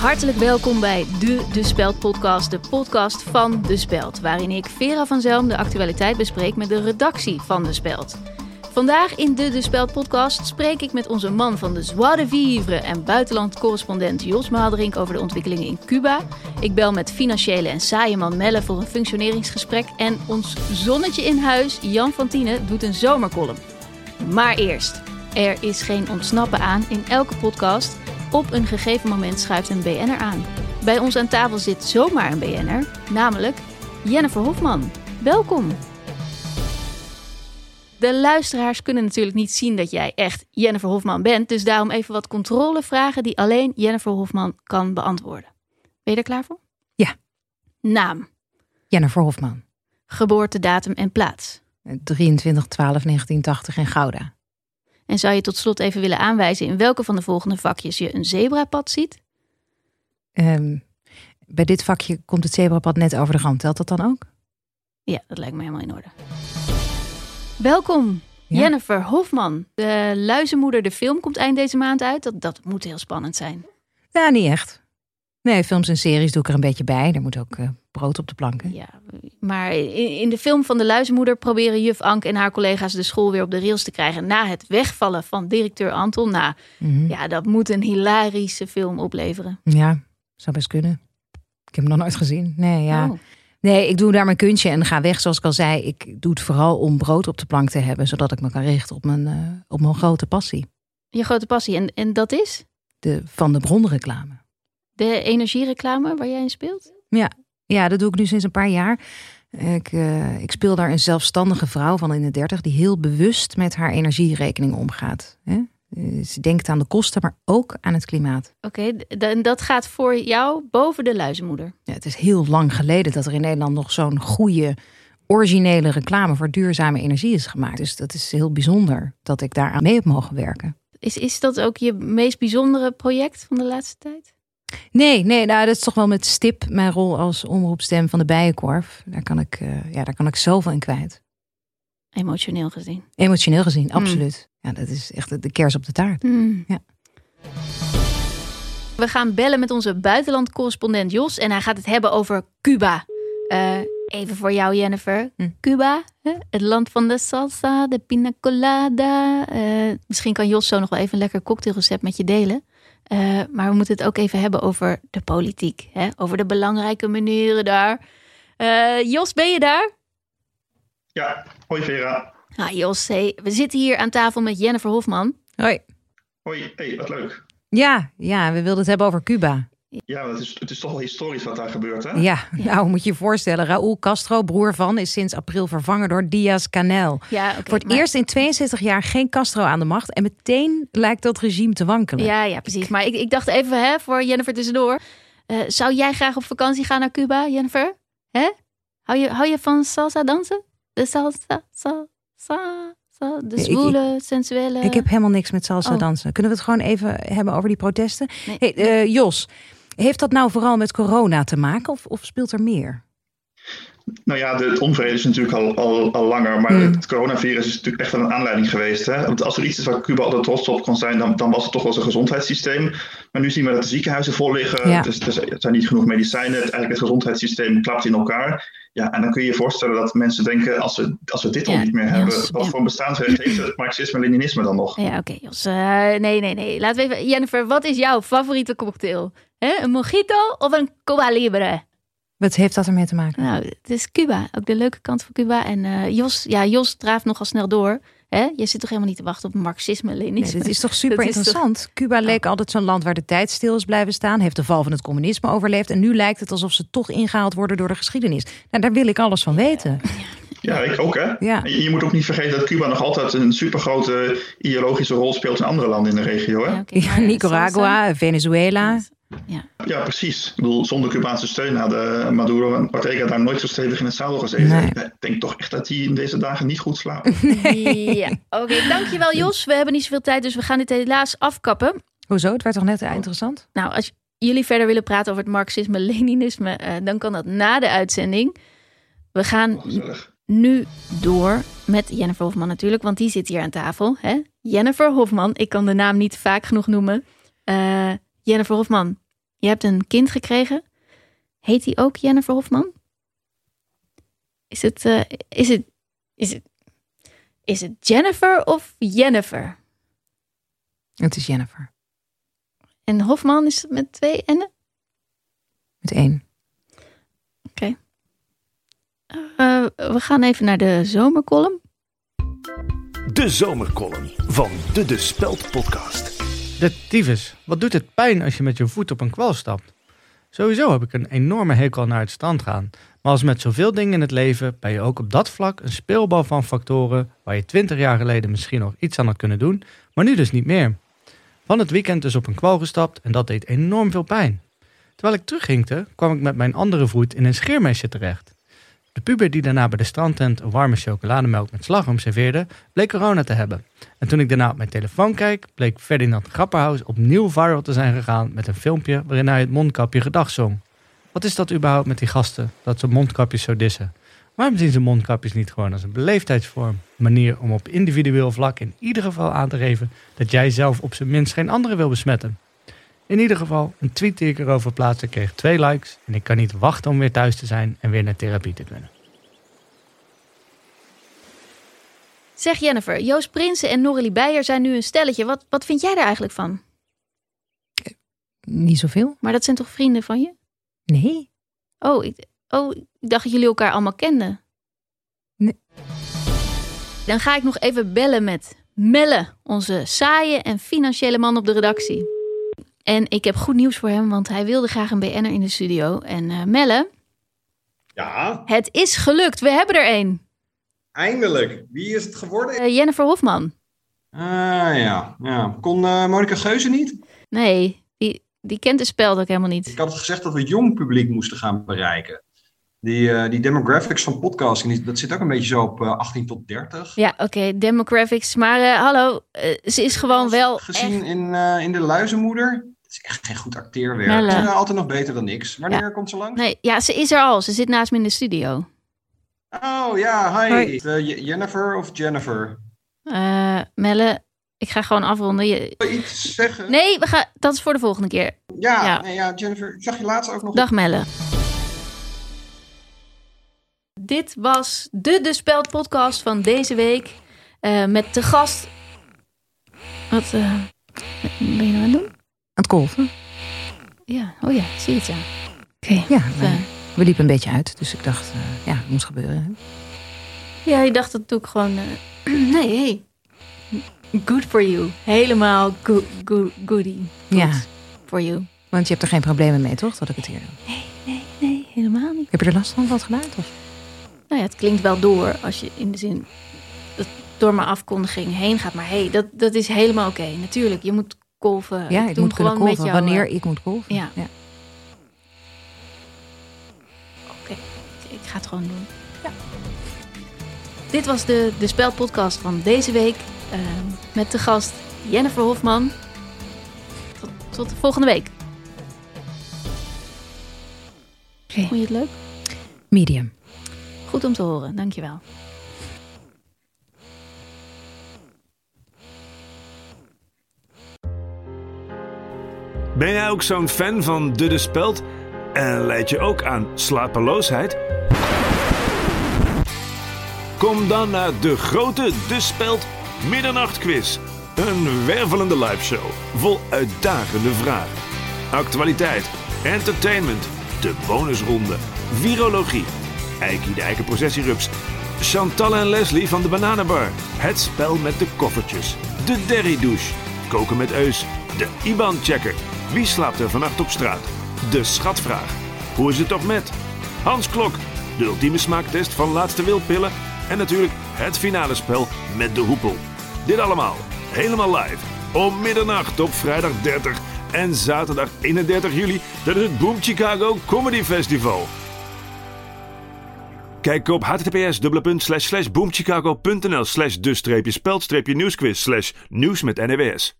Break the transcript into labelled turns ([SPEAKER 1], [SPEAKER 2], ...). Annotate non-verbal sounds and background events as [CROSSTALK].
[SPEAKER 1] Hartelijk welkom bij de De Speld podcast, de podcast van De Speld, waarin ik Vera van Zelm de actualiteit bespreek met de redactie van De Speld. Vandaag in de De Speld podcast spreek ik met onze man van de Joie de Vivre en buitenlandcorrespondent Jos Maalderink over de ontwikkelingen in Cuba. Ik bel met financiële en saaie man Melle voor een functioneringsgesprek en ons zonnetje in huis, Jan van Tienen, doet een zomercolumn. Maar eerst, er is geen ontsnappen aan in elke podcast. Op een gegeven moment schuift een BN'er aan. Bij ons aan tafel zit zomaar een BN'er, namelijk Jennifer Hofman. Welkom. De luisteraars kunnen natuurlijk niet zien dat jij echt Jennifer Hofman bent, dus daarom even wat controlevragen die alleen Jennifer Hofman kan beantwoorden. Ben je er klaar voor?
[SPEAKER 2] Ja.
[SPEAKER 1] Naam,
[SPEAKER 2] Jennifer Hofman.
[SPEAKER 1] geboortedatum en plaats.
[SPEAKER 2] 23 12 1980 in Gouda.
[SPEAKER 1] En zou je tot slot even willen aanwijzen in welke van de volgende vakjes je een zebrapad ziet?
[SPEAKER 2] Ehm, bij dit vakje komt het zebrapad net over de rand. Telt dat dan ook?
[SPEAKER 1] Ja, dat lijkt me helemaal in orde. Welkom,
[SPEAKER 2] Ja.
[SPEAKER 1] Jennifer Hofman. De Luizenmoeder, de film, komt eind deze maand uit. Dat, dat moet heel spannend zijn.
[SPEAKER 2] Ja, niet echt. Nee, films en series doe ik er een beetje bij. Er moet ook eh, brood op de planken.
[SPEAKER 1] Ja, maar in, in de film van de Luizenmoeder proberen juf Ank en haar collega's de school weer op de rails te krijgen. Na het wegvallen van directeur Anton. Nou,
[SPEAKER 2] Mhm.
[SPEAKER 1] ja, dat moet een hilarische film opleveren.
[SPEAKER 2] Ja, zou best kunnen. Ik heb hem nog nooit gezien. Nee, ja.
[SPEAKER 1] Oh.
[SPEAKER 2] Nee, ik doe daar mijn kunstje en ga weg. Zoals ik al zei, ik doe het vooral om brood op de plank te hebben. Zodat ik me kan richten op mijn, eh, op mijn grote passie.
[SPEAKER 1] Je grote passie. En, en dat is
[SPEAKER 2] De Van de Bron reclame.
[SPEAKER 1] De energiereclame waar jij in speelt?
[SPEAKER 2] Ja, dat doe ik nu sinds een paar jaar. Ik, eh, ik speel daar een zelfstandige vrouw van in de dertig die heel bewust met haar energierekening omgaat. Hè? Eh, Ze denkt aan de kosten, maar ook aan het klimaat.
[SPEAKER 1] Oké, d- en dat gaat voor jou boven de Luizenmoeder.
[SPEAKER 2] Ja, het is heel lang geleden dat er in Nederland nog zo'n goede, originele reclame voor duurzame energie is gemaakt. Dus dat is heel bijzonder dat ik daaraan mee heb mogen werken.
[SPEAKER 1] Is, is dat ook je meest bijzondere project van de laatste tijd?
[SPEAKER 2] Nee, nee, nou, dat is toch wel met stip mijn rol als omroepstem van de Bijenkorf. Daar kan ik, eh, ja, daar kan ik zoveel in kwijt.
[SPEAKER 1] Emotioneel gezien.
[SPEAKER 2] Emotioneel gezien, absoluut. Ja, dat is echt de- kers op de taart. Ja.
[SPEAKER 1] We gaan bellen met onze buitenlandcorrespondent Jos en hij gaat het hebben over Cuba. Eh, even voor jou, Jennifer.
[SPEAKER 2] Hm.
[SPEAKER 1] Cuba, hè? het land van de salsa, de pina colada. Eh, misschien kan Jos zo nog wel even een lekker cocktailrecept met je delen. Eh, maar we moeten het ook even hebben over de politiek. Hè? Over de belangrijke meneren daar. Eh, Jos, ben je daar?
[SPEAKER 3] Ja, hoi Vera.
[SPEAKER 1] Ah, Jos, hey, we zitten hier aan tafel met Jennifer Hofman.
[SPEAKER 2] Hoi.
[SPEAKER 3] Hoi, hey, wat leuk.
[SPEAKER 2] Ja, ja, we wilden het hebben over Cuba.
[SPEAKER 3] Ja, het is, het is toch wel historisch wat daar gebeurt, hè?
[SPEAKER 2] Ja, nou moet je je voorstellen. Raúl Castro, broer van, is sinds april vervangen door Diaz-Canel.
[SPEAKER 1] Ja.
[SPEAKER 2] Voor het
[SPEAKER 1] maar-
[SPEAKER 2] eerst in 62 jaar geen Castro aan de macht. En meteen lijkt dat regime te wankelen.
[SPEAKER 1] Ja, ja, precies. Maar ik, ik dacht even hè, voor Jennifer tussendoor. Eh, zou jij graag op vakantie gaan naar Cuba, Jennifer? Hè? Hou, je, hou je van salsa dansen? De salsa, salsa, salsa de
[SPEAKER 2] ik-
[SPEAKER 1] zwoele, sensuele...
[SPEAKER 2] Ik heb helemaal niks met salsa
[SPEAKER 1] Oh.
[SPEAKER 2] dansen. Kunnen we het gewoon even hebben over die protesten?
[SPEAKER 1] Nee.
[SPEAKER 2] Hey, eh, Jos, heeft dat nou vooral met corona te maken of, of speelt er meer?
[SPEAKER 3] Nou ja, de, het onvrede is natuurlijk al, al, al langer, maar
[SPEAKER 2] Hmm.
[SPEAKER 3] het coronavirus is natuurlijk echt wel een aanleiding geweest. Hè? Want als er iets is waar Cuba altijd trots op kon zijn, dan, dan was het toch wel zijn gezondheidssysteem. Maar nu zien we dat de ziekenhuizen vol liggen,
[SPEAKER 2] Ja.
[SPEAKER 3] dus, dus er zijn niet genoeg medicijnen, het, eigenlijk het gezondheidssysteem klapt in elkaar. Ja, en dan kun je je voorstellen dat mensen denken, als we, als we dit al niet meer hebben, wat
[SPEAKER 1] ja.
[SPEAKER 3] voor bestaansrecht heeft het marxisme-leninisme dan nog?
[SPEAKER 1] Ja, oké, Jos. Eh, nee, nee, nee. Laten we even... Jennifer, wat is jouw favoriete cocktail? Hè? Een mojito of een Cuba Libre?
[SPEAKER 2] Wat heeft dat ermee te maken?
[SPEAKER 1] Nou, het is Cuba. Ook de leuke kant van Cuba. En eh, Jos, ja, Jos draaft nogal snel door. Hè? Je zit toch helemaal niet te wachten op marxisme,
[SPEAKER 2] Nee,
[SPEAKER 1] Leninisme?
[SPEAKER 2] dit is toch super [LAUGHS]
[SPEAKER 1] Dat is toch-
[SPEAKER 2] interessant. Cuba leek altijd zo'n land waar de tijd stil is blijven staan. Heeft de val van het communisme overleefd. En nu lijkt het alsof ze toch ingehaald worden door de geschiedenis. Nou, daar wil ik alles van weten. [LAUGHS]
[SPEAKER 3] Ja, ik ook hè.
[SPEAKER 2] Ja.
[SPEAKER 3] Je moet ook niet vergeten dat Cuba nog altijd een supergrote ideologische rol speelt in andere landen in de regio. Hè?
[SPEAKER 1] Ja,
[SPEAKER 2] Ja,
[SPEAKER 1] eh,
[SPEAKER 2] Nicaragua, Venezuela.
[SPEAKER 1] Ja.
[SPEAKER 3] Ja, precies. Ik bedoel, zonder Cubaanse steun hadden Maduro en Ortega daar nooit zo stevig in het zadel gezeten.
[SPEAKER 2] Nee.
[SPEAKER 3] Ik denk toch echt dat die in deze dagen niet goed slapen. [LAUGHS]
[SPEAKER 1] Ja, oké. Dankjewel Jos. We hebben niet zoveel tijd, dus we gaan dit helaas afkappen.
[SPEAKER 2] Hoezo? Het werd toch net interessant?
[SPEAKER 1] Nou, als jullie verder willen praten over het marxisme-leninisme, [LAUGHS] eh, dan kan dat na de uitzending. We gaan
[SPEAKER 3] Oh,
[SPEAKER 1] nu door met Jennifer Hofman natuurlijk, want die zit hier aan tafel. Hè? Jennifer Hofman, ik kan de naam niet vaak genoeg noemen. Eh, Jennifer Hofman, Je hebt een kind gekregen. Heet die ook Jennifer Hofman? Is het, uh, is het, is het, is het Jennifer of Jennifer?
[SPEAKER 2] Het is Jennifer.
[SPEAKER 1] En Hofman is het met twee N'en?
[SPEAKER 2] Met één.
[SPEAKER 1] Oké. Okay. Uh, we gaan even naar de zomercolumn.
[SPEAKER 4] De zomercolumn van de De Speld podcast.
[SPEAKER 5] De tyfus. Wat doet het pijn als je met je voet op een kwal stapt? Sowieso heb ik een enorme hekel naar het strand gaan. Maar als met zoveel dingen in het leven ben je ook op dat vlak een speelbal van factoren waar je 20 jaar geleden misschien nog iets aan had kunnen doen, maar nu dus niet meer. Van het weekend dus op een kwal gestapt en dat deed enorm veel pijn. Terwijl ik terughinkte, kwam ik met mijn andere voet in een scheermesje terecht. De puber die daarna bij de strandtent een warme chocolademelk met slagroom serveerde, bleek corona te hebben. En toen ik daarna op mijn telefoon keek, bleek Ferdinand Grapperhaus opnieuw viral te zijn gegaan met een filmpje waarin hij het mondkapje gedag zong. Wat is dat überhaupt met die gasten, dat ze mondkapjes zo dissen? Waarom zien ze mondkapjes niet gewoon als een beleefdheidsvorm? Een manier om op individueel vlak in ieder geval aan te geven dat jij zelf op zijn minst geen anderen wil besmetten. In ieder geval, een tweet die ik erover plaatste kreeg twee likes en ik kan niet wachten om weer thuis te zijn en weer naar therapie te kunnen.
[SPEAKER 1] Zeg Jennifer, Joost Prinsen en Norrelie Beijer zijn nu een stelletje. Wat, wat vind jij daar eigenlijk van?
[SPEAKER 2] Niet zoveel.
[SPEAKER 1] Maar dat zijn toch vrienden van je?
[SPEAKER 2] Nee.
[SPEAKER 1] Oh, ik, oh, ik dacht dat jullie elkaar allemaal kenden.
[SPEAKER 2] Nee.
[SPEAKER 1] Dan ga ik nog even bellen met Melle, onze saaie en financiële man op de redactie. En ik heb goed nieuws voor hem, want hij wilde graag een BN'er in de studio. En uh, Melle,
[SPEAKER 6] Ja,
[SPEAKER 1] het is gelukt. We hebben er één.
[SPEAKER 6] eindelijk. Wie is het geworden?
[SPEAKER 1] Eh, Jennifer Hofman.
[SPEAKER 6] Ah ja, ja. Kon eh Monica Geuze niet?
[SPEAKER 1] Nee, die, die kent de spel ook helemaal niet.
[SPEAKER 6] Ik had gezegd dat we jong publiek moesten gaan bereiken. Die, eh, die demographics van podcasting, die- dat zit ook een beetje zo op eh, 18 tot 30.
[SPEAKER 1] Ja, oké, demographics. Maar eh, hallo, eh, ze is gewoon wel
[SPEAKER 6] Gezien
[SPEAKER 1] echt...
[SPEAKER 6] in, eh, in De Luizenmoeder. Het is echt geen goed acteerwerk.
[SPEAKER 1] Melle.
[SPEAKER 6] Ja, altijd nog beter dan niks. Wanneer komt ze langs?
[SPEAKER 1] Nee, ja, ze is er al. Ze zit naast me in de studio.
[SPEAKER 6] Oh ja, hi. Eh, Jennifer of Jennifer?
[SPEAKER 1] Eh, Melle, ik ga gewoon afronden. Je...
[SPEAKER 6] Wil je iets zeggen?
[SPEAKER 1] Nee, we gaan... dat is voor de volgende keer.
[SPEAKER 6] Ja,
[SPEAKER 1] Ja.
[SPEAKER 6] Nee, ja, Jennifer. Ik zag je laatst ook nog.
[SPEAKER 1] Dag Melle. Dit was de De Speld podcast van deze week. Eh, met de gast... Wat eh, ben je nou aan het doen?
[SPEAKER 2] Aan het golven.
[SPEAKER 1] Ja, oh ja, zie je het ja. Oké.
[SPEAKER 2] Ja,
[SPEAKER 1] Eh,
[SPEAKER 2] we, we liepen een beetje uit. Dus ik dacht, ja, het moest gebeuren. hè.
[SPEAKER 1] Ja, je dacht dat doe ik gewoon... [CLEARS THROAT] nee, hey. Good for you. Helemaal go go goody. Good
[SPEAKER 2] Ja.
[SPEAKER 1] For you.
[SPEAKER 2] Want je hebt er geen problemen mee, toch? Dat ik het hier doe.
[SPEAKER 1] Nee, nee, helemaal niet.
[SPEAKER 2] Heb je er last van wat geluid? Of?
[SPEAKER 1] Nou ja, het klinkt wel door als je in de zin dat door mijn afkondiging heen gaat. Maar hey, dat, dat is helemaal oké. Natuurlijk, je moet golven.
[SPEAKER 2] Ja, ik moet kunnen
[SPEAKER 1] gewoon jou,
[SPEAKER 2] wanneer
[SPEAKER 1] eh,
[SPEAKER 2] ik moet golven.
[SPEAKER 1] ja. Oké, ik ga het gewoon doen. Ja. Dit was de, de spelpodcast van deze week. eh, met de gast Jennifer Hofman. Tot, tot de volgende week.
[SPEAKER 2] Oké.
[SPEAKER 1] Vond je het leuk?
[SPEAKER 2] Medium.
[SPEAKER 1] Goed om te horen, dankjewel.
[SPEAKER 4] Ben jij ook zo'n fan van De Speld? En leid je ook aan slapeloosheid? Kom dan naar de grote De Speld Middernachtquiz. Een wervelende liveshow vol uitdagende vragen. Actualiteit, entertainment, de bonusronde, virologie, Eiki de eikenprocessierups, Chantal en Leslie van de Bananenbar, het spel met de koffertjes, de Derry douche, koken met Eus, de IBAN-checker, wie slaapt er vannacht op straat, de schatvraag, hoe is het toch met, Hans Klok, de ultieme smaaktest van laatste wildpillen. En natuurlijk het finale spel met de hoepel. Dit allemaal helemaal live. Om middernacht op vrijdag 30 en zaterdag 31 juli. Tijdens het Boom Chicago Comedy Festival. Kijk op https boomchicago.nl slash de-speld-nieuwsquiz slash nieuws met NWS.